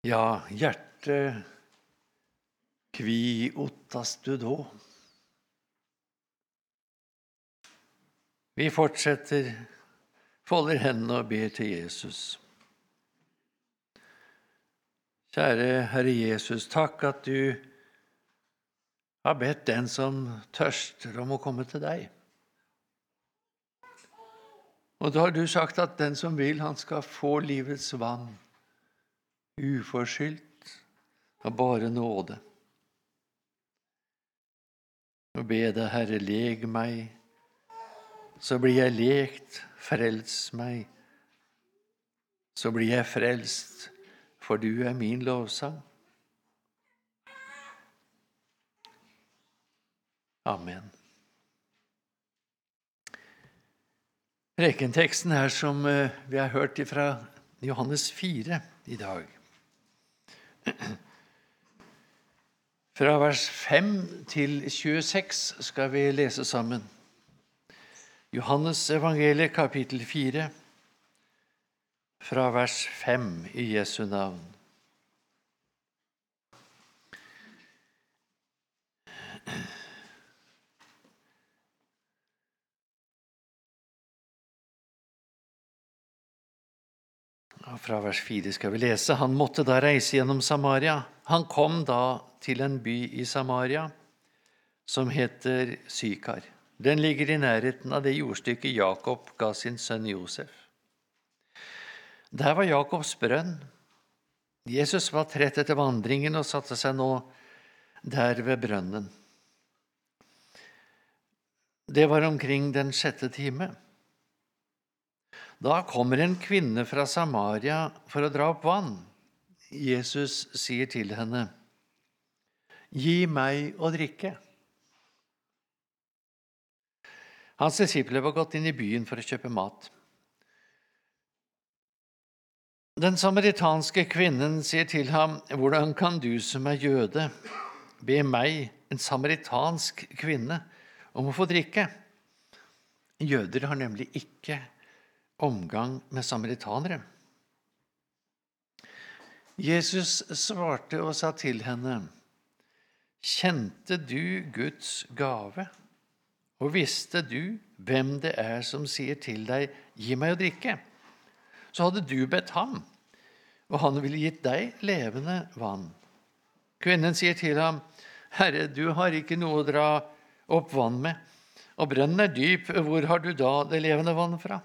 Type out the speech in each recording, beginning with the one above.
Ja, hjerte, kvi ottas du då? Vi fortsetter, folder hendene og ber til Jesus. Kjære Herre Jesus, takk at du har bedt den som tørster, om å komme til deg. Og da har du sagt at den som vil, han skal få livets vann uforskyldt av bare nåde. Og be deg, Herre, leg meg, så blir jeg lekt, frels meg, så blir jeg frelst, for du er min lovsang. Amen. Prekenteksten er som eh, vi har hørt fra Johannes 4 i dag. Fra vers 5 til 26 skal vi lese sammen. Johannes evangeliet kapittel 4, fra vers 5 i Jesu navn. Fra vers 4 skal vi lese. Han måtte da reise gjennom Samaria. Han kom da til en by i Samaria som heter Sykar. Den ligger i nærheten av det jordstykket Jakob ga sin sønn Josef. Der var Jakobs brønn. Jesus var trett etter vandringen og satte seg nå der ved brønnen. Det var omkring den sjette time. Da kommer en kvinne fra Samaria for å dra opp vann. Jesus sier til henne, Gi meg å drikke. Hans disipler var gått inn i byen for å kjøpe mat. Den samaritanske kvinnen sier til ham, Hvordan kan du som er jøde, be meg, en samaritansk kvinne, om å få drikke? Jøder har nemlig ikke omgang med samaritanere. Jesus svarte og sa til henne, Kjente du Guds gave, og visste du hvem det er som sier til deg, Gi meg å drikke? Så hadde du bedt ham, og han ville gitt deg levende vann. Kvinnen sier til ham, Herre, du har ikke noe å dra opp vann med, og brønnen er dyp, hvor har du da det levende vann fra?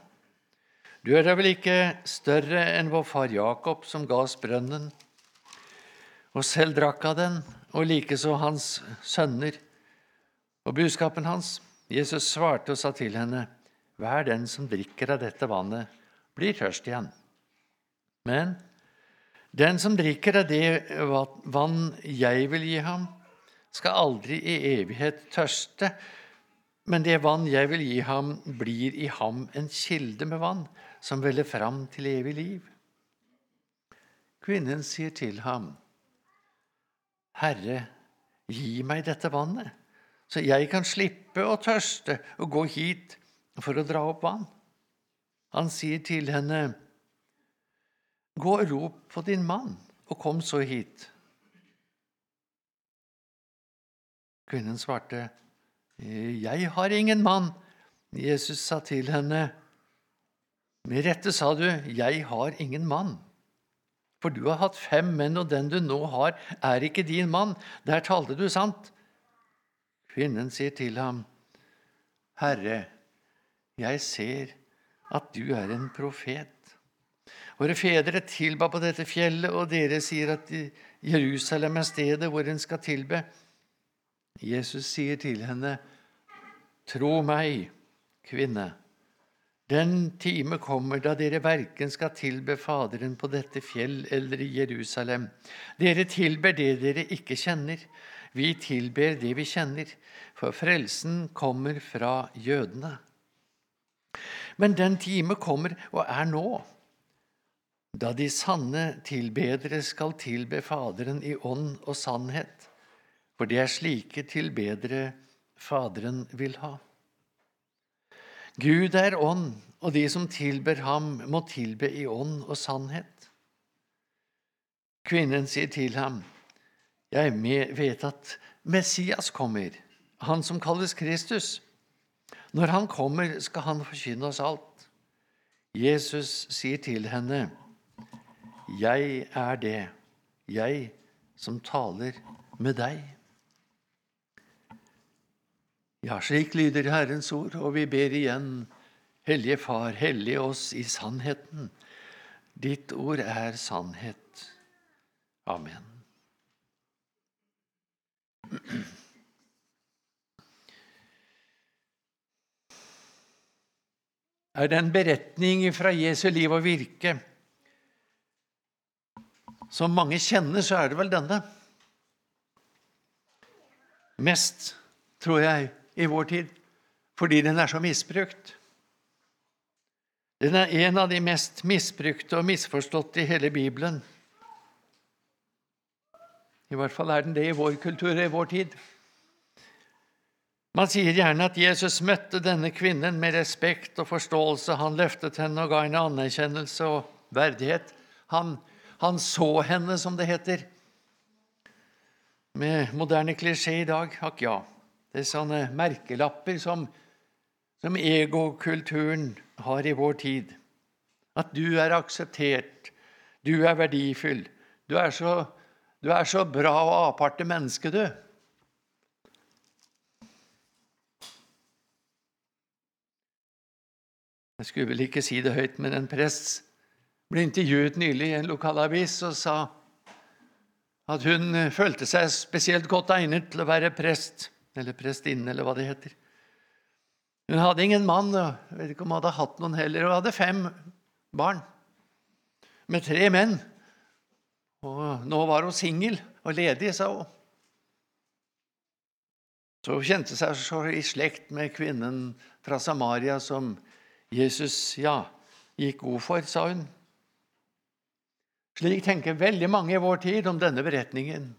Du er da vel ikke større enn vår far Jakob, som ga oss brønnen, og selv drakk av den, og likeså hans sønner og budskapen hans? Jesus svarte og sa til henne, Hver den som drikker av dette vannet, blir tørst igjen. Men den som drikker av det vann jeg vil gi ham, skal aldri i evighet tørste, men det vann jeg vil gi ham, blir i ham en kilde med vann som veller fram til evig liv. Kvinnen sier til ham, Herre, gi meg dette vannet, så jeg kan slippe å tørste og gå hit for å dra opp vann. Han sier til henne, Gå og rop på din mann, og kom så hit. Kvinnen svarte, Jeg har ingen mann. Jesus sa til henne, med rette sa du, Jeg har ingen mann. For du har hatt fem menn, og den du nå har, er ikke din mann. Der talte du sant. Kvinnen sier til ham, Herre, jeg ser at du er en profet. Våre fedre tilba på dette fjellet, og dere sier at Jerusalem er stedet hvor en skal tilbe. Jesus sier til henne, Tro meg, kvinne. Den time kommer da dere verken skal tilbe Faderen på dette fjell eller i Jerusalem. Dere tilber det dere ikke kjenner. Vi tilber det vi kjenner, for frelsen kommer fra jødene. Men den time kommer og er nå, da de sanne tilbedere skal tilbe Faderen i ånd og sannhet, for det er slike tilbedere Faderen vil ha. Gud er ånd, og de som tilber ham, må tilbe i ånd og sannhet. Kvinnen sier til ham, 'Jeg vet at Messias kommer, han som kalles Kristus.' 'Når han kommer, skal han forkynne oss alt.' Jesus sier til henne, 'Jeg er det, jeg som taler med deg.' Ja, slik lyder Herrens ord, og vi ber igjen, Hellige Far, hellige oss i sannheten. Ditt ord er sannhet. Amen. Er det en beretning fra Jesu liv og virke som mange kjenner, så er det vel denne. Mest, tror jeg, i vår tid, fordi den er så misbrukt. Den er en av de mest misbrukte og misforståtte i hele Bibelen. I hvert fall er den det i vår kultur og i vår tid. Man sier gjerne at Jesus møtte denne kvinnen med respekt og forståelse. Han løftet henne og ga henne anerkjennelse og verdighet. Han, han så henne, som det heter. Med moderne klisjé i dag akk ja. Det er sånne merkelapper som, som egokulturen har i vår tid. At du er akseptert, du er verdifull, du er så du er så bra og aparte menneske, du. Jeg skulle vel ikke si det høyt, men en prest ble intervjuet nylig i en lokalavis og sa at hun følte seg spesielt godt egnet til å være prest, eller prestinne, eller hva det heter. Hun hadde ingen mann, jeg vet ikke om hun hadde hatt noen heller, Hun hadde fem barn med tre menn. Og nå var hun singel og ledig, sa hun. Så hun kjente seg så i slekt med kvinnen fra Samaria som Jesus ja, gikk god for, sa hun. Slik tenker veldig mange i vår tid om denne beretningen.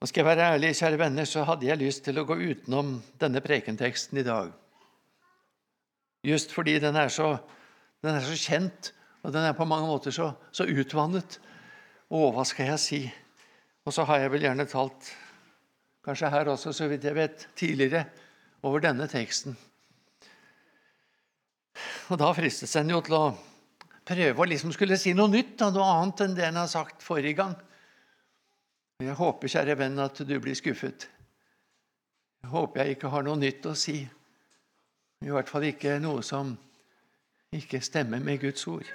Og skal jeg være ærlig, kjære venner, så hadde jeg lyst til å gå utenom denne prekenteksten i dag. Just fordi den er så, den er så kjent og den er på mange måter så, så utvannet. Å, hva skal jeg si? Og så har jeg vel gjerne talt, kanskje her også, så vidt jeg vet, tidligere over denne teksten. Og da fristes en jo til å prøve å liksom skulle si noe nytt, da, noe annet enn det en har sagt forrige gang. Jeg håper, kjære venn, at du blir skuffet. Jeg håper jeg ikke har noe nytt å si. I hvert fall ikke noe som ikke stemmer med Guds ord.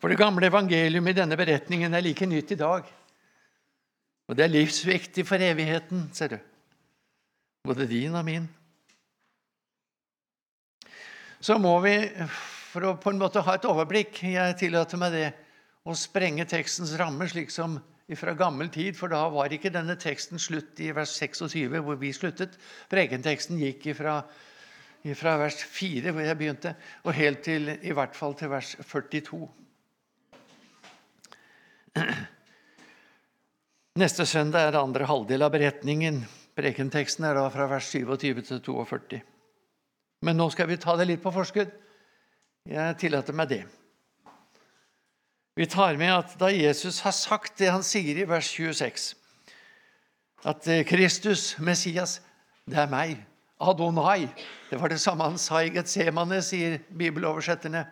For det gamle evangelium i denne beretningen er like nytt i dag. Og det er livsviktig for evigheten, ser du. Både din og min. Så må vi, for å på en måte ha et overblikk, jeg tillater meg det, å sprenge tekstens ramme, slik som fra gammel tid, for da var ikke denne teksten slutt i vers 26, hvor vi sluttet. Prekenteksten gikk ifra, ifra vers 4, hvor jeg begynte, og helt til i hvert fall til vers 42. Neste søndag er andre halvdel av beretningen. Prekenteksten er da fra vers 27 til 42. Men nå skal vi ta det litt på forskudd. Jeg tillater meg det. Vi tar med at da Jesus har sagt det han sier i vers 26, at eh, Kristus, Messias, det er meg, Adonai Det var det samme han sa i Getsemane, sier bibeloversetterne.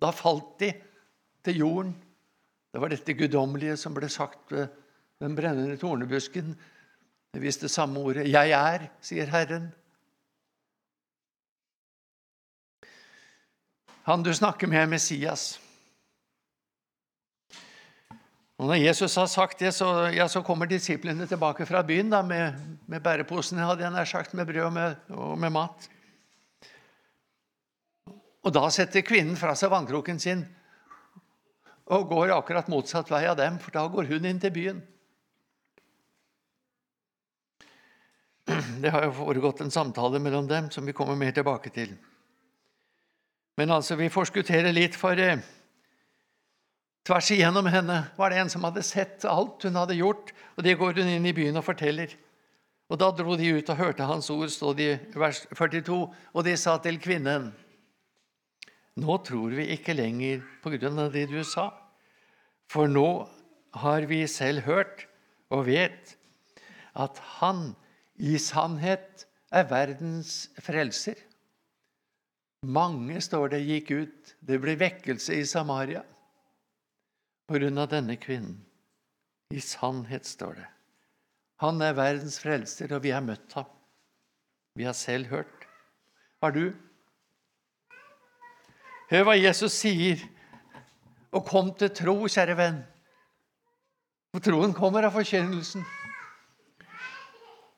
Da falt de til jorden det var dette guddommelige som ble sagt ved den brennende tornebusken. Det viste samme ordet. 'Jeg er', sier Herren. Han du snakker med, er Messias. Og Når Jesus har sagt det, så, ja, så kommer disiplene tilbake fra byen da, med, med bæreposene hadde jeg nær sagt, med brød og med, og med mat. Og Da setter kvinnen fra seg vannkroken sin og går akkurat motsatt vei av dem, for da går hun inn til byen. Det har jo foregått en samtale mellom dem som vi kommer mer tilbake til. Men altså, vi forskutterer litt, for eh, tvers igjennom henne var det en som hadde sett alt hun hadde gjort, og det går hun inn i byen og forteller. Og Da dro de ut og hørte hans ord, stod det i vers 42, og de sa til kvinnen:" Nå tror vi ikke lenger på grunn av det du sa, for nå har vi selv hørt og vet at Han i sannhet er verdens frelser. Mange, står det, gikk ut. Det ble vekkelse i Samaria på grunn av denne kvinnen. I sannhet, står det. Han er verdens frelser, og vi har møtt ham. Vi har selv hørt. Har du? Hør hva Jesus sier. Og kom til tro, kjære venn. For troen kommer av forkynnelsen.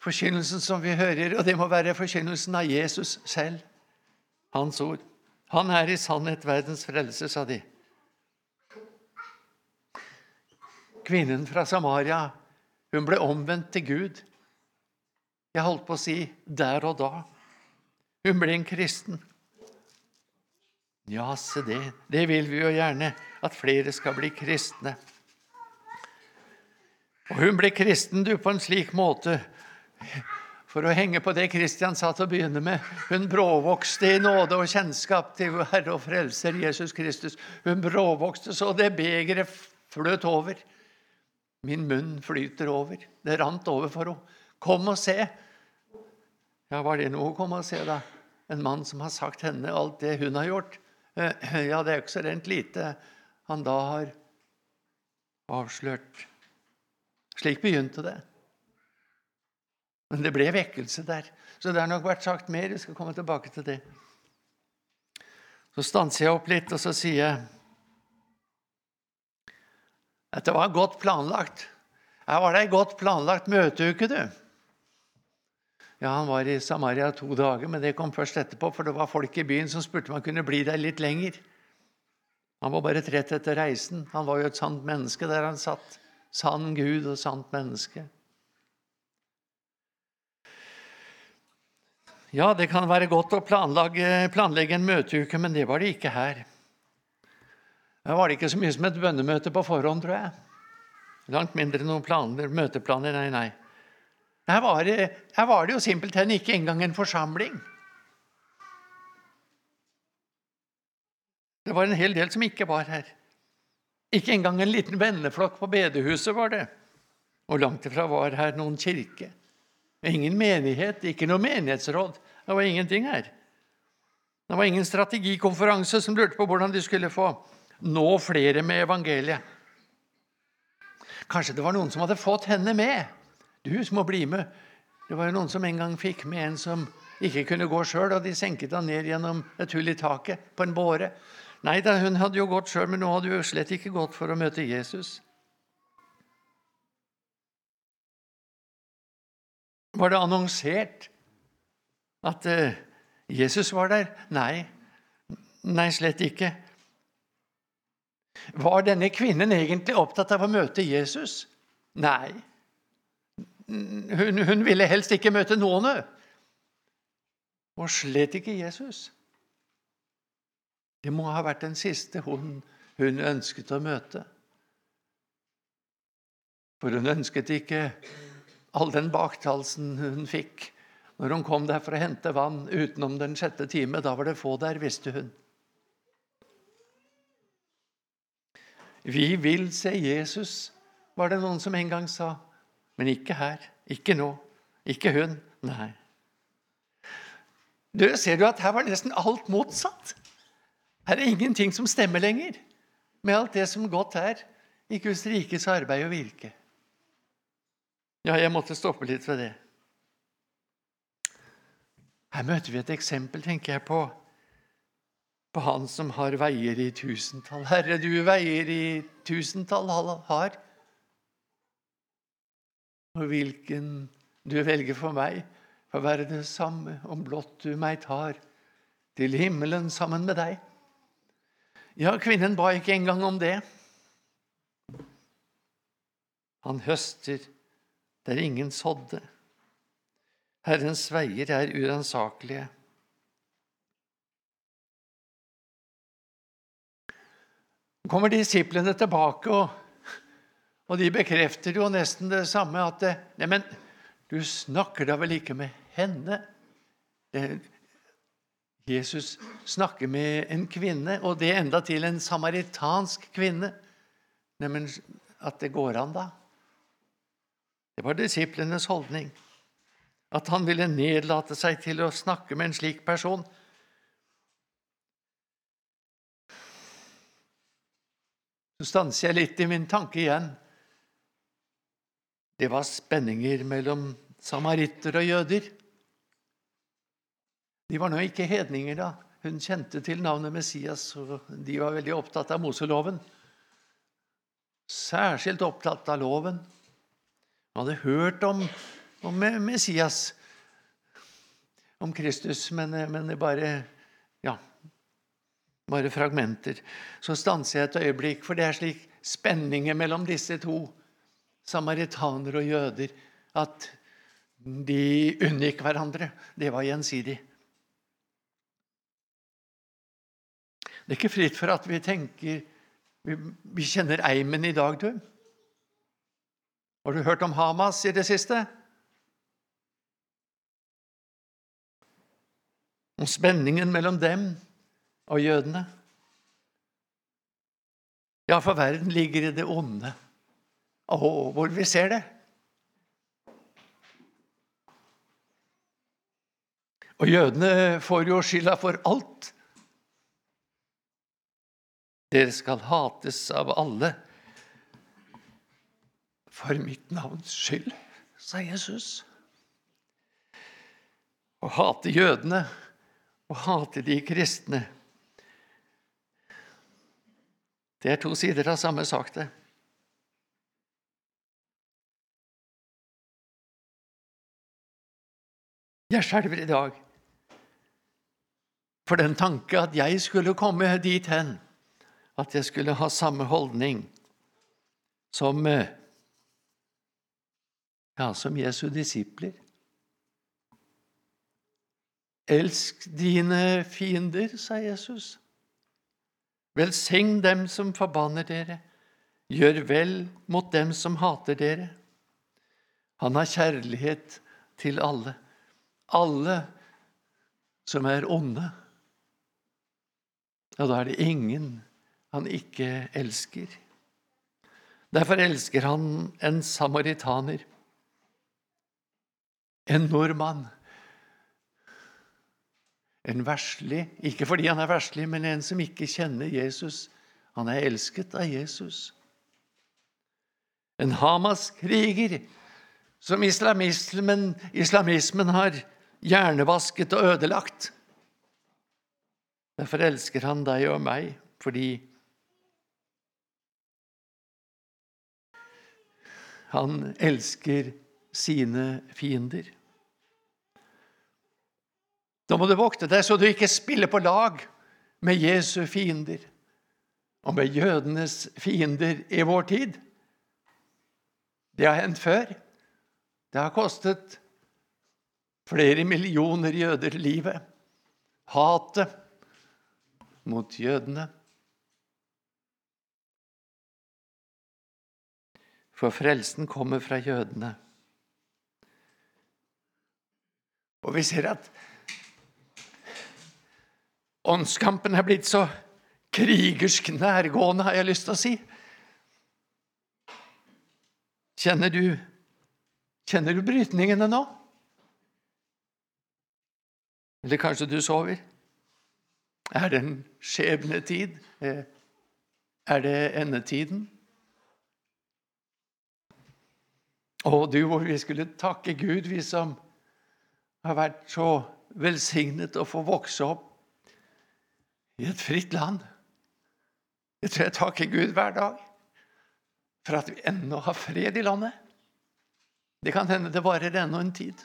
Forkynnelsen som vi hører, og det må være forkynnelsen av Jesus selv. Hans ord. Han er i sannhet verdens frelse, sa de. Kvinnen fra Samaria hun ble omvendt til Gud. Jeg holdt på å si der og da. Hun ble en kristen. Ja, se det. Det vil vi jo gjerne, at flere skal bli kristne. Og hun ble kristen du, på en slik måte for å henge på det Kristian sa til å begynne med. Hun bråvokste i nåde og kjennskap til Herre og Frelser Jesus Kristus. Hun bråvokste så det begeret fløt over. Min munn flyter over. Det rant over for henne. Kom og se. Ja, var det noe å komme og se, da? En mann som har sagt henne alt det hun har gjort? Eh, ja, det er jo ikke så rent lite han da har avslørt. Slik begynte det. Men det ble vekkelse der. Så det har nok vært sagt mer. Jeg skal komme tilbake til det. Så stanser jeg opp litt, og så sier jeg at det var godt planlagt. Her var det ei godt planlagt møteuke, du. Ja, Han var i Samaria to dager, men det kom først etterpå, for det var folk i byen som spurte om han kunne bli der litt lenger. Han var bare trett etter reisen. Han var jo et sant menneske der han satt. Sann Gud og sant menneske. Ja, det kan være godt å planlegge, planlegge en møteuke, men det var det ikke her. Her var det ikke så mye som et bønnemøte på forhånd, tror jeg. Langt mindre noen planer, møteplaner. Nei, nei. Her var, det, her var det jo simpelthen ikke engang en forsamling. Det var en hel del som ikke var her. Ikke engang en liten venneflokk på bedehuset var det. Og langt ifra var her noen kirke. Ingen menighet, ikke noe menighetsråd. Det var ingenting her. Det var ingen strategikonferanse som lurte på hvordan de skulle få nå flere med evangeliet. Kanskje det var noen som hadde fått henne med. Du som må bli med. Det var jo noen som en gang fikk med en som ikke kunne gå sjøl, og de senket han ned gjennom et hull i taket på en båre. Nei da, hun hadde jo gått sjøl, men nå hadde hun slett ikke gått for å møte Jesus. Var det annonsert at uh, Jesus var der? Nei. Nei, slett ikke. Var denne kvinnen egentlig opptatt av å møte Jesus? Nei. Hun, hun ville helst ikke møte noen, og slett ikke Jesus. Det må ha vært den siste hun, hun ønsket å møte. For hun ønsket ikke all den baktalsen hun fikk når hun kom der for å hente vann utenom den sjette time. Da var det få der, visste hun. Vi vil se Jesus, var det noen som en gang sa. Men ikke her. Ikke nå. Ikke hun. Nei. Du, ser du at her var nesten alt motsatt? Her er ingenting som stemmer lenger med alt det som godt er i Guds rikes arbeid og virke. Ja, jeg måtte stoppe litt ved det. Her møter vi et eksempel, tenker jeg på, på han som har veier i tusentall. Herre, du veier i tusentall har. Og hvilken du velger for meg, får være det samme om blott du meg tar til himmelen sammen med deg. Ja, kvinnen ba ikke engang om det. Han høster der ingen sådde. Herrens veier er uransakelige. Så kommer disiplene tilbake, og, og, de bekrefter jo nesten det samme. At det, Neimen, du snakker da vel ikke med henne? Det, Jesus snakker med en kvinne, og det enda til en samaritansk kvinne. Neimen, at det går an, da. Det var disiplenes holdning. At han ville nedlate seg til å snakke med en slik person. Så stanser jeg litt i min tanke igjen. Det var spenninger mellom samaritter og jøder. De var nå ikke hedninger, da. Hun kjente til navnet Messias, og de var veldig opptatt av Moseloven. Særskilt opptatt av loven. De hadde hørt om, om Messias, om Kristus, men, men bare bare fragmenter. Så stanser jeg et øyeblikk, for det er slik spenninger mellom disse to, samaritaner og jøder, at de unngikk hverandre. Det var gjensidig. Det er ikke fritt for at vi tenker Vi, vi kjenner eimen i dag, du. Har du hørt om Hamas i det siste? Om spenningen mellom dem og jødene? Ja, for verden ligger i det onde. Å, hvor vi ser det. Og jødene får jo skylda for alt. Dere skal hates av alle for mitt navns skyld, sa Jesus. Å hate jødene å hate de kristne Det er to sider av samme sak, det. Jeg skjelver i dag for den tanke at jeg skulle komme dit hen at jeg skulle ha samme holdning som, eh, ja, som Jesu disipler. Elsk dine fiender, sa Jesus. Velsign dem som forbanner dere. Gjør vel mot dem som hater dere. Han har kjærlighet til alle. Alle som er onde. Og da er det ingen han ikke elsker. Derfor elsker han en samaritaner, en nordmann, en verslig. Ikke fordi han er verslig, men en som ikke kjenner Jesus. Han er elsket av Jesus. En Hamas-kriger som islamismen, islamismen har hjernevasket og ødelagt. Derfor elsker han deg og meg, fordi Han elsker sine fiender. Da må du vokte deg så du ikke spiller på lag med Jesu fiender og med jødenes fiender i vår tid. Det har hendt før. Det har kostet flere millioner jøder livet. Hatet mot jødene. for frelsen kommer fra jødene. Og vi ser at åndskampen er blitt så krigersk nærgående, har jeg lyst til å si. Kjenner du, kjenner du brytningene nå? Eller kanskje du sover? Er det en skjebnetid? Er det endetiden? Og du, hvor vi skulle takke Gud, vi som har vært så velsignet å få vokse opp i et fritt land. Jeg tror jeg takker Gud hver dag for at vi ennå har fred i landet. Det kan hende det varer ennå en tid.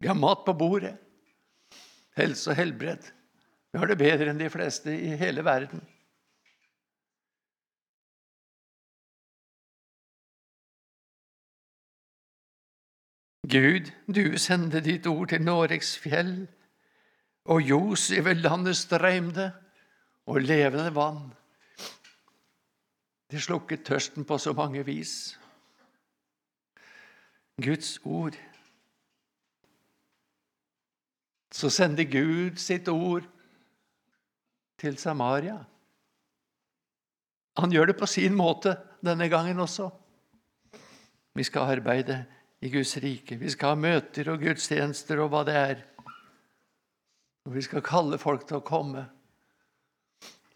Vi har mat på bordet, helse og helbred. Vi har det bedre enn de fleste i hele verden. Gud, du sendte ditt ord til Noregs fjell, og ljos over landet strømde, og levende vann. Det slukket tørsten på så mange vis. Guds ord. så sender Gud sitt ord til Samaria. Han gjør det på sin måte denne gangen også. Vi skal arbeide i Guds rike. Vi skal ha møter og gudstjenester og hva det er. Og vi skal kalle folk til å komme.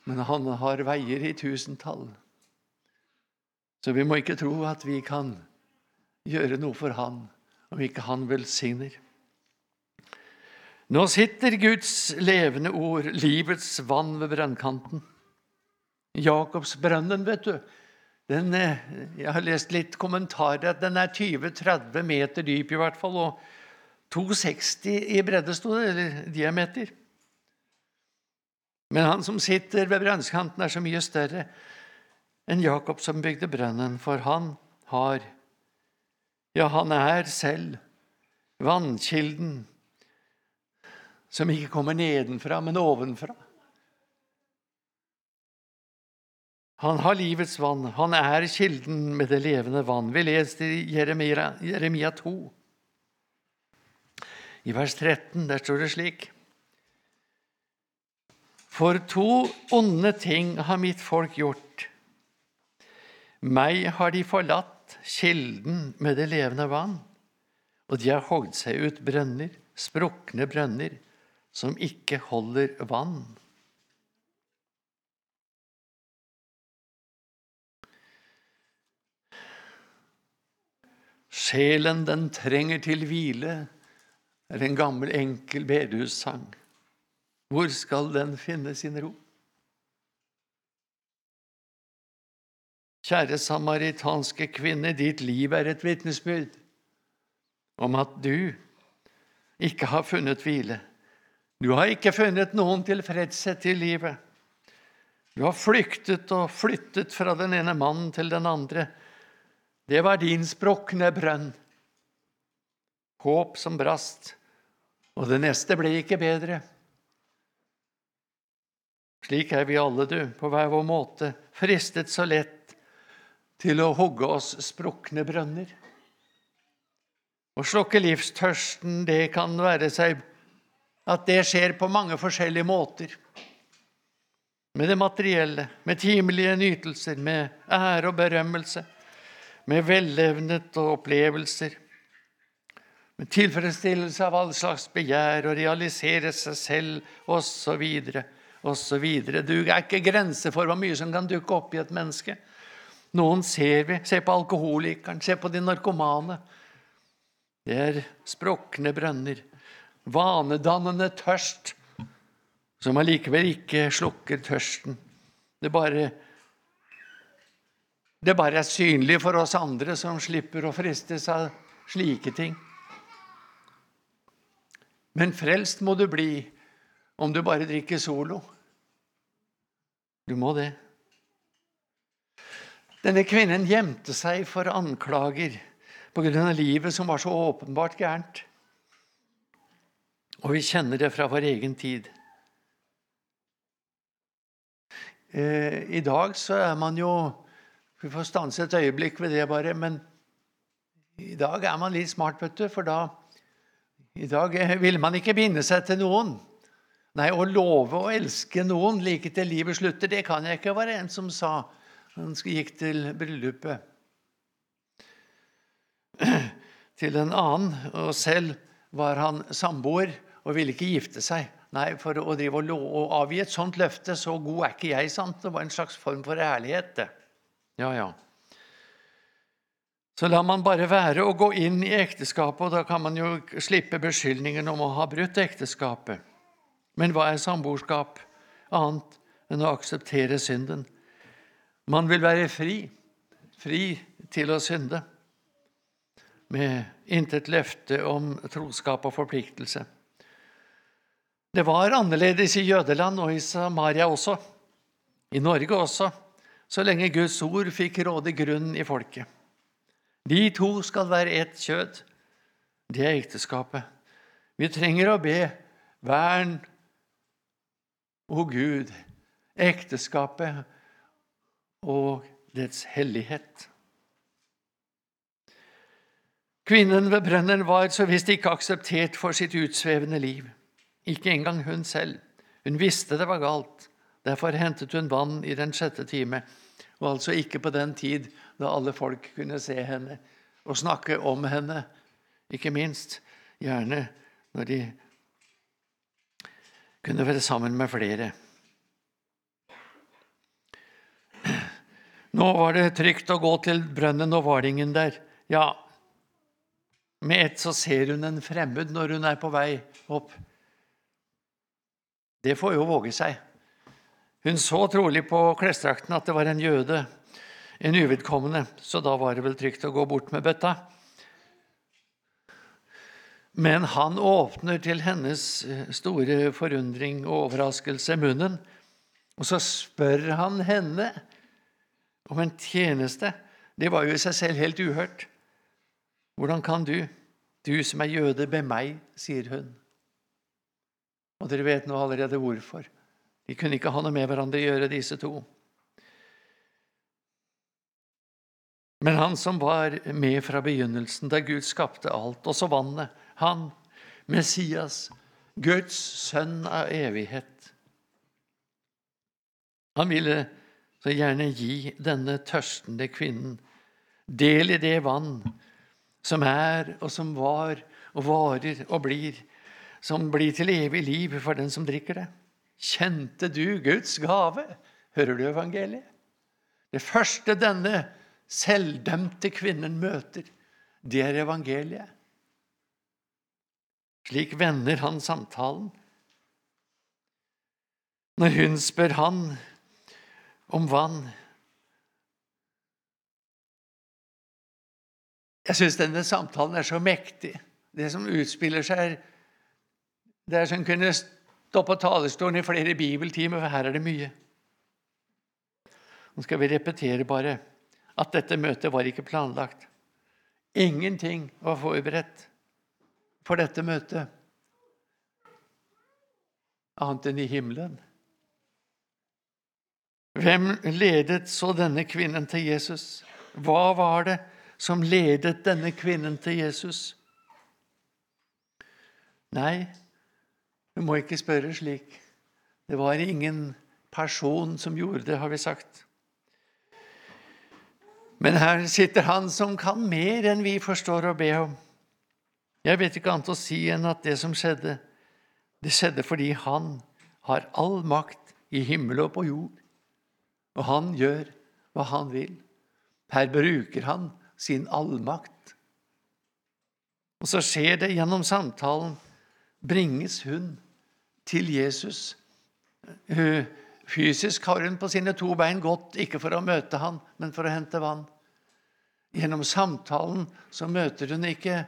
Men han har veier i tusentall. Så vi må ikke tro at vi kan gjøre noe for han om ikke han velsigner. Nå sitter Guds levende ord, livets vann, ved brønnkanten. Jakobsbrønnen, vet du, den, eh, jeg har lest litt kommentarer at den er 20-30 meter dyp, i hvert fall, og 2,60 i bredde, sto det, eller diameter. Men han som sitter ved brønnskanten, er så mye større enn Jakob som bygde brønnen, for han har, ja, han er selv vannkilden som ikke kommer nedenfra, men ovenfra. Han har livets vann, han er kilden med det levende vann. Vi leser i Jeremia, Jeremia 2. I vers 13 der står det slik For to onde ting har mitt folk gjort. Meg har de forlatt, kilden med det levende vann, og de har hogd seg ut brønner, sprukne brønner, som ikke holder vann. Sjelen, den trenger til hvile, er en gammel, enkel bedehussang. Hvor skal den finne sin ro? Kjære samaritanske kvinne, ditt liv er et vitnesbyrd om at du ikke har funnet hvile. Du har ikke funnet noen tilfredshet i livet. Du har flyktet og flyttet fra den ene mannen til den andre. Det var din sprukne brønn. Håp som brast, og det neste ble ikke bedre. Slik er vi alle, du, på hver vår måte, fristet så lett til å hogge oss sprukne brønner. Å slukke livstørsten, det kan være seg at det skjer på mange forskjellige måter. Med det materielle, med timelige nytelser, med ære og berømmelse, med vellevnet og opplevelser, med tilfredsstillelse av all slags begjær og realisere seg selv osv. osv. Det er ikke grenser for hvor mye som kan dukke opp i et menneske. Noen ser vi. Se på alkoholikeren, se på de narkomane. Det er sprukne brønner, vanedannende tørst, som allikevel ikke slukker tørsten. Det bare, det bare er synlig for oss andre som slipper å fristes av slike ting. Men frelst må du bli om du bare drikker solo. Du må det. Denne kvinnen gjemte seg for anklager pga. livet som var så åpenbart gærent. Og vi kjenner det fra vår egen tid. Eh, I dag så er man jo Vi får stanse et øyeblikk ved det, bare. Men i dag er man litt smart, vet du, for da I dag eh, vil man ikke binde seg til noen. Nei, å love å elske noen like til livet slutter, det kan jeg ikke, var det en som sa. Han gikk til bryllupet til en annen, og selv var han samboer og ville ikke gifte seg. Nei, for å drive og avgi et sånt løfte, så god er ikke jeg, sant? Det var en slags form for ærlighet, det. Ja, ja. Så lar man bare være å gå inn i ekteskapet, og da kan man jo slippe beskyldningen om å ha brutt ekteskapet. Men hva er samboerskap annet enn å akseptere synden? Man vil være fri, fri til å synde, med intet løfte om troskap og forpliktelse. Det var annerledes i Jødeland og i Samaria også, i Norge også, så lenge Guds ord fikk råde grunn i folket. De to skal være ett kjød. Det er ekteskapet. Vi trenger å be vern, o Gud, ekteskapet og dets hellighet. Kvinnen ved brønnen var så visst ikke akseptert for sitt utsvevende liv. Ikke engang hun selv. Hun visste det var galt. Derfor hentet hun vann i den sjette time, og altså ikke på den tid da alle folk kunne se henne og snakke om henne, ikke minst. Gjerne når de kunne være sammen med flere. Nå var det trygt å gå til brønnen, og var ingen der. Ja, med ett så ser hun en fremmed når hun er på vei opp. Det får jo våge seg. Hun så trolig på klesdrakten at det var en jøde, en uvedkommende, så da var det vel trygt å gå bort med bøtta. Men han åpner til hennes eh, store forundring og overraskelse munnen, og så spør han henne om en tjeneste. Det var jo i seg selv helt uhørt. Hvordan kan du, du som er jøde, be meg, sier hun. Og dere vet nå allerede hvorfor. De kunne ikke ha noe med hverandre å gjøre, disse to. Men han som var med fra begynnelsen, da Gud skapte alt, også vannet, han, Messias, Guds sønn av evighet. Han ville så gjerne gi denne tørstende kvinnen del i det vann som er, og som var, og varer og blir, som blir til evig liv for den som drikker det. Kjente du Guds gave? Hører du evangeliet? Det første denne selvdømte kvinnen møter, det er evangeliet. Slik vender han samtalen. Når hun spør han om vann Jeg syns denne samtalen er så mektig. Det som utspiller seg Det er som kunne stå på talerstolen i flere bibeltimer, for her er det mye. Nå skal vi repetere bare at dette møtet var ikke planlagt. Ingenting var forberedt for dette møtet, annet enn i himmelen. Hvem ledet så denne kvinnen til Jesus? Hva var det som ledet denne kvinnen til Jesus? Nei, du må ikke spørre slik. Det var ingen person som gjorde det, har vi sagt. Men her sitter han som kan mer enn vi forstår å be om. Jeg vet ikke annet å si enn at det som skjedde, det skjedde fordi han har all makt i himmel og på jord, og han gjør hva han vil. Her bruker han sin allmakt. Og så skjer det gjennom samtalen. Bringes hun til Jesus. Fysisk har hun på sine to bein gått, ikke for å møte han, men for å hente vann. Gjennom samtalen så møter hun ikke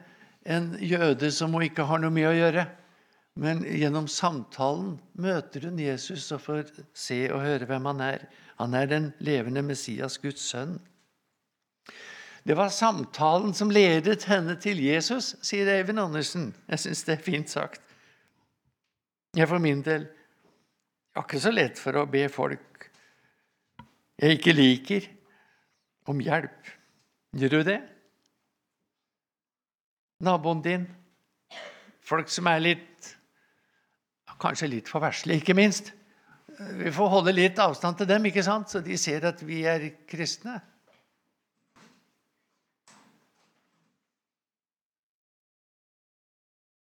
en jøde som hun ikke har noe med å gjøre. Men gjennom samtalen møter hun Jesus og får se og høre hvem han er. Han er den levende Messias, Guds sønn. Det var samtalen som ledet henne til Jesus, sier Eivind Andersen. Jeg syns det er fint sagt. Jeg for min del har ikke så lett for å be folk jeg ikke liker, om hjelp. Gjør du det? naboen din, folk som er litt Kanskje litt for verslige, ikke minst. Vi får holde litt avstand til dem, ikke sant? så de ser at vi er kristne.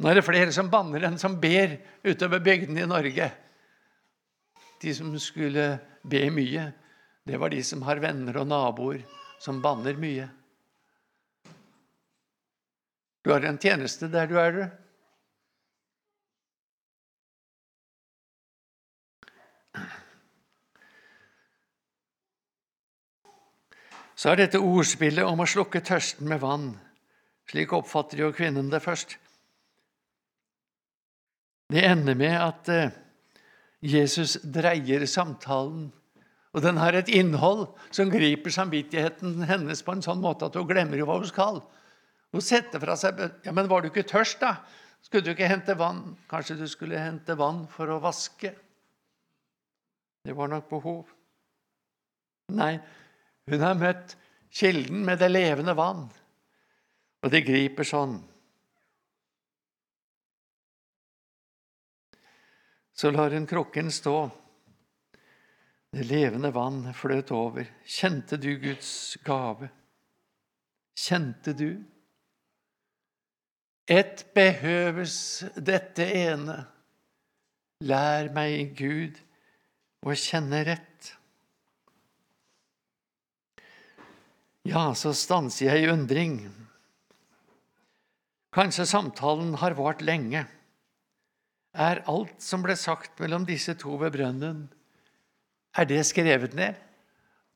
Nå er det flere som banner enn som ber utover bygdene i Norge. De som skulle be mye, det var de som har venner og naboer som banner mye. Du har en tjeneste der du er. Så er dette ordspillet om å slukke tørsten med vann. Slik oppfatter jo kvinnen det først. Det ender med at eh, Jesus dreier samtalen, og den har et innhold som griper samvittigheten hennes på en sånn måte at hun glemmer hva hun skal. Hun setter fra seg Ja, men var du ikke tørst, da? Skulle du ikke hente vann? Kanskje du skulle hente vann for å vaske? Det var nok behov. Nei, hun har møtt kilden med det levende vann, og det griper sånn. Så lar hun krukken stå. Det levende vann fløt over. Kjente du Guds gave? Kjente du? Et behøves dette ene. Lær meg, Gud, å kjenne rett. Ja, så stanser jeg i undring. Kanskje samtalen har vart lenge. Er alt som ble sagt mellom disse to ved brønnen, er det skrevet ned?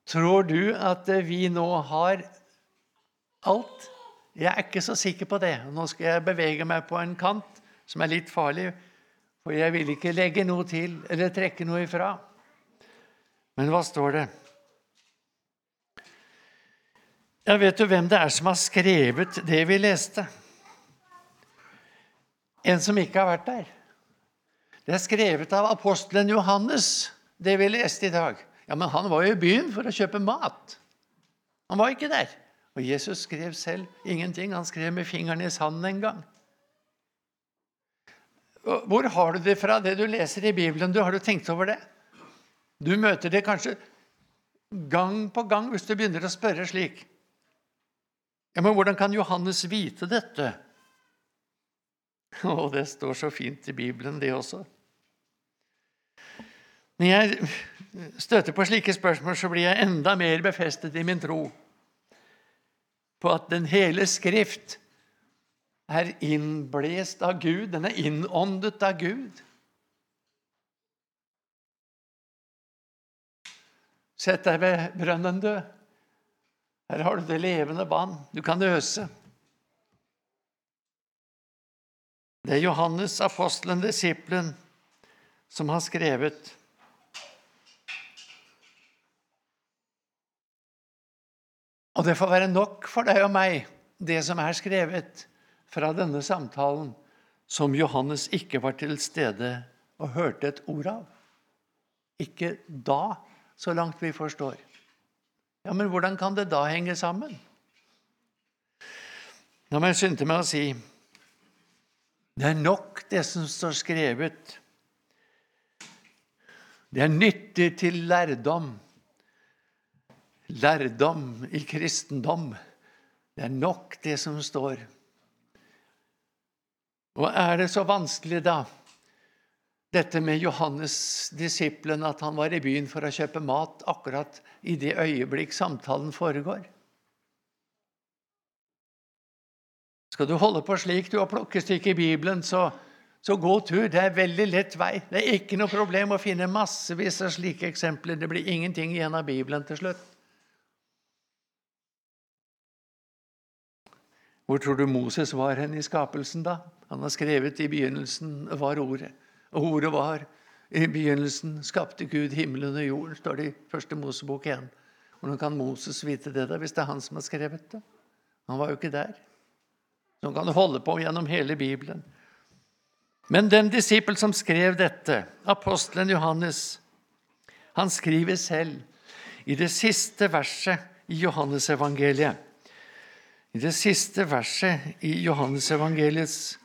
Tror du at vi nå har alt? Jeg er ikke så sikker på det. Nå skal jeg bevege meg på en kant som er litt farlig, for jeg vil ikke legge noe til eller trekke noe ifra. Men hva står det? Ja, vet du hvem det er som har skrevet det vi leste? En som ikke har vært der. Det er skrevet av apostelen Johannes, det vi leste i dag. Ja, Men han var jo i byen for å kjøpe mat. Han var ikke der. Og Jesus skrev selv ingenting. Han skrev med fingeren i sanden en gang. Hvor har du det fra, det du leser i Bibelen? Du, har du tenkt over det? Du møter det kanskje gang på gang hvis du begynner å spørre slik. Ja, Men hvordan kan Johannes vite dette? Og det står så fint i Bibelen, det også. Når jeg støter på slike spørsmål, så blir jeg enda mer befestet i min tro på at den hele Skrift er innblest av Gud, den er innåndet av Gud. Sett deg ved brønnen, du. Her har du det levende vann. Du kan øse. Det er Johannes, apostelen, disiplen, som har skrevet Og det får være nok for deg og meg, det som er skrevet fra denne samtalen, som Johannes ikke var til stede og hørte et ord av. Ikke da, så langt vi forstår. Ja, Men hvordan kan det da henge sammen? La meg skynde meg å si det er nok, det som står skrevet. Det er nyttig til lærdom lærdom i kristendom. Det er nok, det som står. Og er det så vanskelig, da, dette med Johannes, disiplen, at han var i byen for å kjøpe mat akkurat i det øyeblikk samtalen foregår? Skal du holde på slik du har plukkestykke i Bibelen, så, så gå tur. Det er veldig lett vei. Det er ikke noe problem å finne massevis av slike eksempler. Det blir ingenting igjen av Bibelen til slutt. Hvor tror du Moses var hen i skapelsen da? Han har skrevet i begynnelsen var ordet. Og ordet var i begynnelsen skapte Gud himmelen og jorden, står det i første Mosebok 1. Hvordan kan Moses vite det da, hvis det er han som har skrevet det? Han var jo ikke der. Så han kan holde på gjennom hele Bibelen. Men den disippel som skrev dette, apostelen Johannes, han skriver selv i det siste verset i Johannesevangeliet i det siste verset i Johannesevangeliets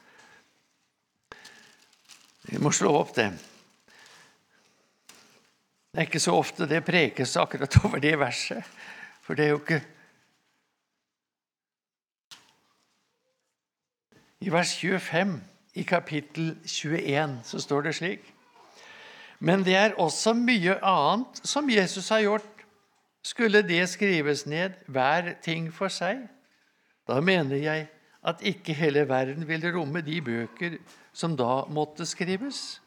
Vi må slå opp det. Det er ikke så ofte det prekes akkurat over det verset, for det er jo ikke I vers 25 i kapittel 21 så står det slik Men det er også mye annet som Jesus har gjort. Skulle det skrives ned, hver ting for seg? Da mener jeg at ikke hele verden vil romme de bøker som da måtte skrives.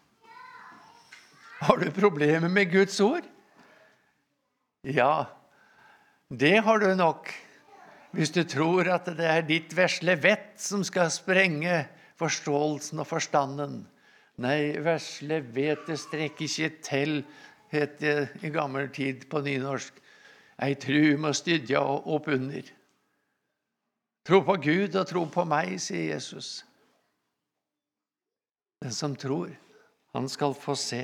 Har du problemer med Guds ord? Ja, det har du nok hvis du tror at det er ditt vesle vett som skal sprenge forståelsen og forstanden. Nei, vesle vettet strekker ikke til, het det i gammel tid på nynorsk. Ei tru må stydja opp under. Tro på Gud og tro på meg, sier Jesus. Den som tror, han skal få se.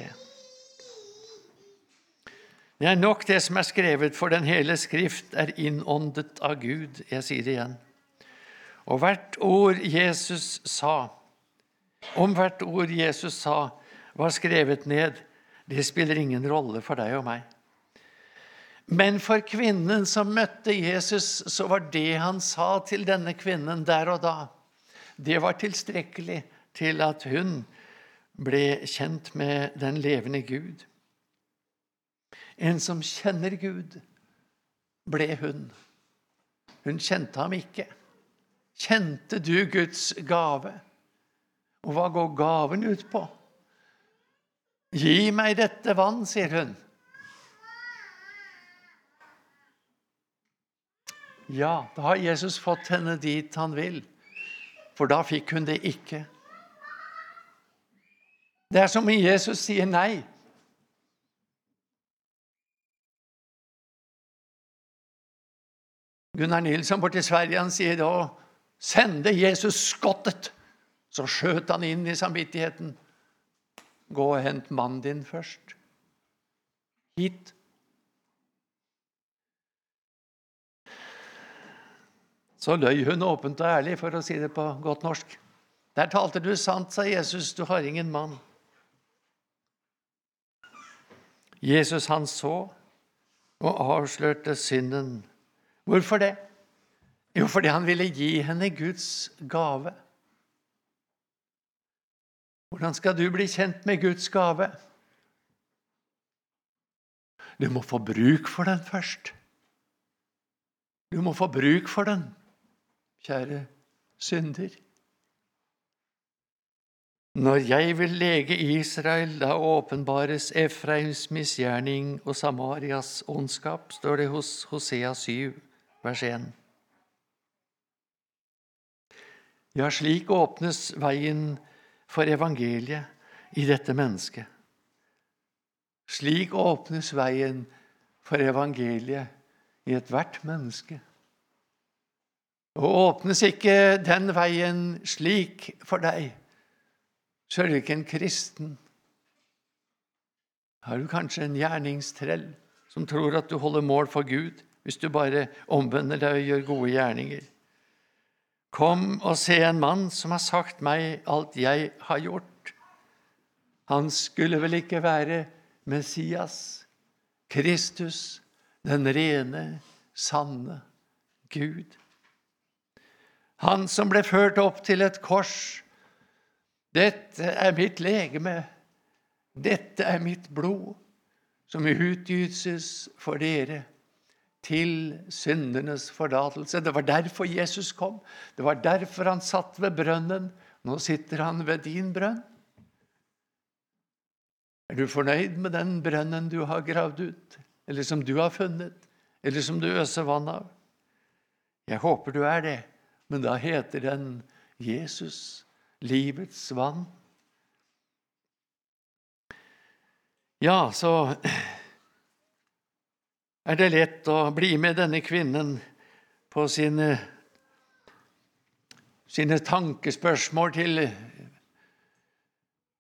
Det er nok det som er skrevet, for den hele Skrift er innåndet av Gud. Jeg sier det igjen. Og hvert ord Jesus sa, om hvert ord Jesus sa, var skrevet ned, det spiller ingen rolle for deg og meg. Men for kvinnen som møtte Jesus, så var det han sa til denne kvinnen der og da, det var tilstrekkelig til at hun ble kjent med den levende Gud. En som kjenner Gud, ble hun. Hun kjente ham ikke. Kjente du Guds gave? Og hva går gaven ut på? Gi meg dette vann, sier hun. Ja, da har Jesus fått henne dit han vil, for da fikk hun det ikke. Det er som om Jesus sier nei. Gunnar Nilsson borti Sverige han sier da sende Jesus skottet. Så skjøt han inn i samvittigheten. Gå og hent mannen din først. Hit. Så løy hun åpent og ærlig, for å si det på godt norsk. Der talte du sant, sa Jesus, du har ingen mann. Jesus han så og avslørte synden. Hvorfor det? Jo, fordi han ville gi henne Guds gave. Hvordan skal du bli kjent med Guds gave? Du må få bruk for den først. Du må få bruk for den, kjære synder. Når jeg vil lege Israel, da åpenbares Efraims misgjerning og Samarias ondskap, står det hos Hosea 7, vers 1. Ja, slik åpnes veien for evangeliet i dette mennesket. Slik åpnes veien for evangeliet i ethvert menneske. Åpnes ikke den veien slik for deg, så er du ikke en kristen. Har du kanskje en gjerningstrell som tror at du holder mål for Gud hvis du bare omvender deg og gjør gode gjerninger? Kom og se en mann som har sagt meg alt jeg har gjort. Han skulle vel ikke være Messias, Kristus, den rene, sanne Gud. Han som ble ført opp til et kors. Dette er mitt legeme, dette er mitt blod, som utgytes for dere til syndernes forlatelse. Det var derfor Jesus kom. Det var derfor han satt ved brønnen. Nå sitter han ved din brønn. Er du fornøyd med den brønnen du har gravd ut, eller som du har funnet, eller som du øser vann av? Jeg håper du er det, men da heter den Jesus, livets vann. Ja, så er det lett å bli med denne kvinnen på sine, sine tankespørsmål til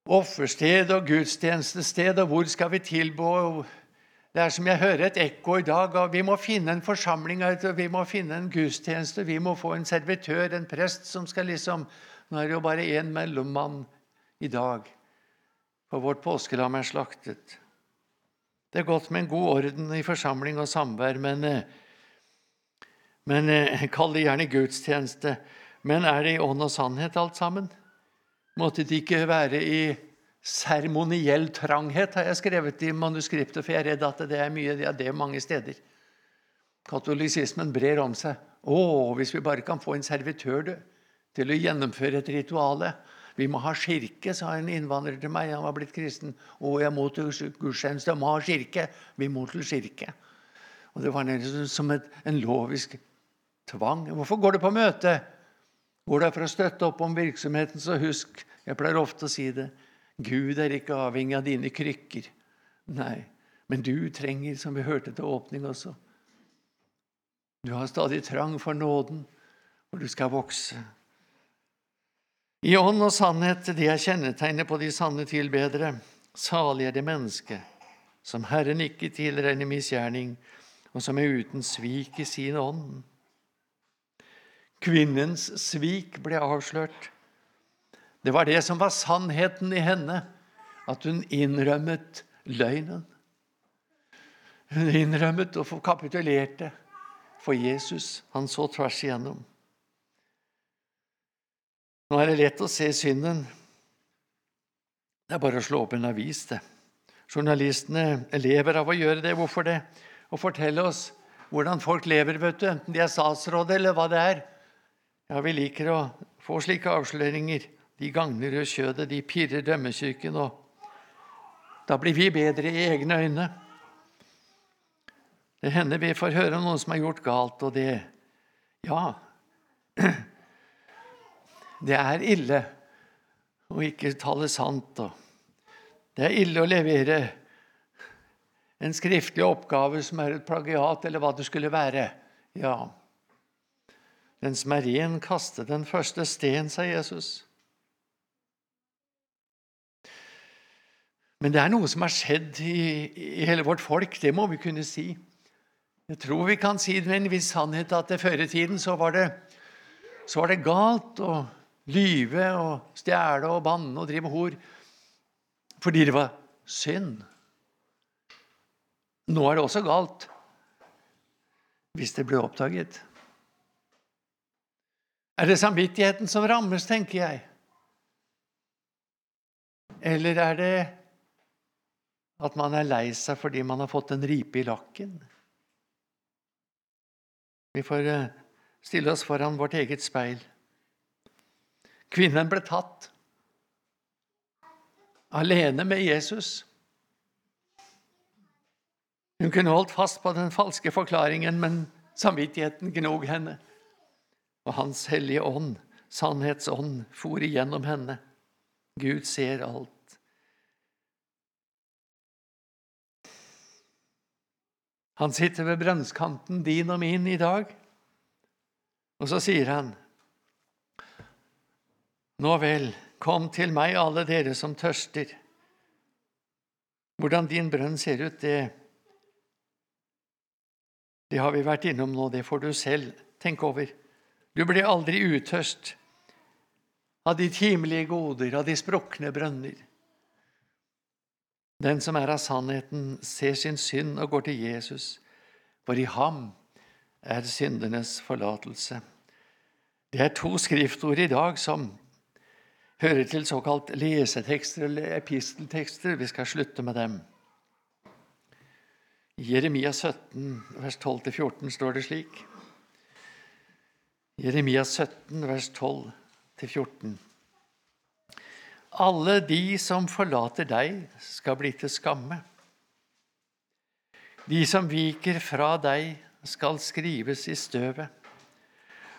offersted og gudstjenestested, og hvor skal vi tilbå? Det er som jeg hører et ekko i dag og vi må finne en forsamling, vi må finne en gudstjeneste, vi må få en servitør, en prest, som skal liksom Nå er det jo bare én mellommann i dag, for vårt påskelam er slaktet. Det er godt med en god orden i forsamling og samvær, men, eh, men eh, kall det gjerne gudstjeneste. Men er det i ånd og sannhet, alt sammen? Måtte det ikke være i seremoniell tranghet, har jeg skrevet i manuskriptet, for jeg er redd at det er mye ja, det er mange steder. Katolisismen brer om seg. Å, hvis vi bare kan få en servitør du, til å gjennomføre et rituale. Vi må ha kirke, sa en innvandrer til meg. Han var blitt kristen. Å, jeg må til gudstjeneste. Jeg må ha kirke. Vi må til kirke. Og Det var som et, en lovisk tvang. Hvorfor går du på møte? Går du for å støtte opp om virksomheten, så husk Jeg pleier ofte å si det. Gud er ikke avhengig av dine krykker. Nei, men du trenger, som vi hørte til åpning også Du har stadig trang for nåden, og du skal vokse. I ånd og sannhet, det er kjennetegnet på de sanne tilbedere. Salig er det menneske som Herren ikke tilregner misgjerning, og som er uten svik i sin ånd. Kvinnens svik ble avslørt. Det var det som var sannheten i henne, at hun innrømmet løgnen. Hun innrømmet og kapitulerte for Jesus. Han så tvers igjennom. Nå er det lett å se synden. Det er bare å slå opp en avis, det. Journalistene lever av å gjøre det. Hvorfor det? Å fortelle oss hvordan folk lever, vet du, enten de er statsråd eller hva det er. Ja, Vi liker å få slike avsløringer. De gagner jo kjødet, de pirrer dømmesyken, og da blir vi bedre i egne øyne. Det hender vi får høre om noen som har gjort galt, og det Ja, det er ille å ikke tale sant. Og det er ille å levere en skriftlig oppgave som er et plagiat, eller hva det skulle være. Ja, den som er ren, kaste den første sten, sa Jesus. Men det er noe som har skjedd i, i hele vårt folk, det må vi kunne si. Jeg tror vi kan si det med en viss sannhet at før i tiden så var det, så var det galt å lyve og stjele og banne og drive hor fordi det var synd. Nå er det også galt hvis det blir oppdaget. Er det samvittigheten som rammes, tenker jeg? Eller er det at man er lei seg fordi man har fått en ripe i lakken? Vi får eh, stille oss foran vårt eget speil. Kvinnen ble tatt alene med Jesus. Hun kunne holdt fast på den falske forklaringen, men samvittigheten gnog henne. Og Hans hellige ånd, sannhetsånd, for igjennom henne. Gud ser alt. Han sitter ved brønnskanten din og min i dag, og så sier han, Nå vel, kom til meg, alle dere som tørster. Hvordan din brønn ser ut, det, det har vi vært innom nå. Det får du selv tenke over. Du blir aldri utørst av de timelige goder, av de sprukne brønner. Den som er av sannheten, ser sin synd og går til Jesus, for i ham er syndenes forlatelse. Det er to skriftord i dag som hører til såkalt lesetekster eller episteltekster. Vi skal slutte med dem. I Jeremia 17, vers 12-14 står det slik Jeremia 17, vers 12-14. Alle de som forlater deg, skal bli til skamme. De som viker fra deg, skal skrives i støvet.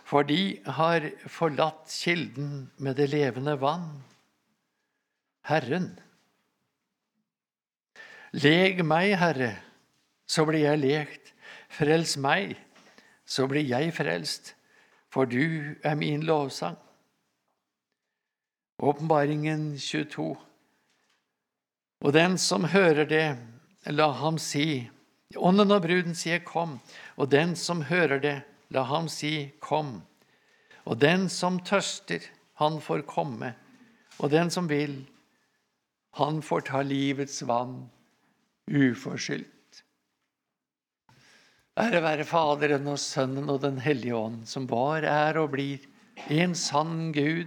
For de har forlatt kilden med det levende vann, Herren. Leg meg, Herre, så blir jeg lekt. Frels meg, så blir jeg frelst for du er min lovsang. Åpenbaringen 22. Og den som hører det, la ham si Ånden og bruden sier 'kom', og den som hører det, la ham si 'kom'. Og den som tørster, han får komme, og den som vil, han får ta livets vann uforskyldt. Ære være Faderen og Sønnen og Den hellige ånd, som var, er og blir en sann Gud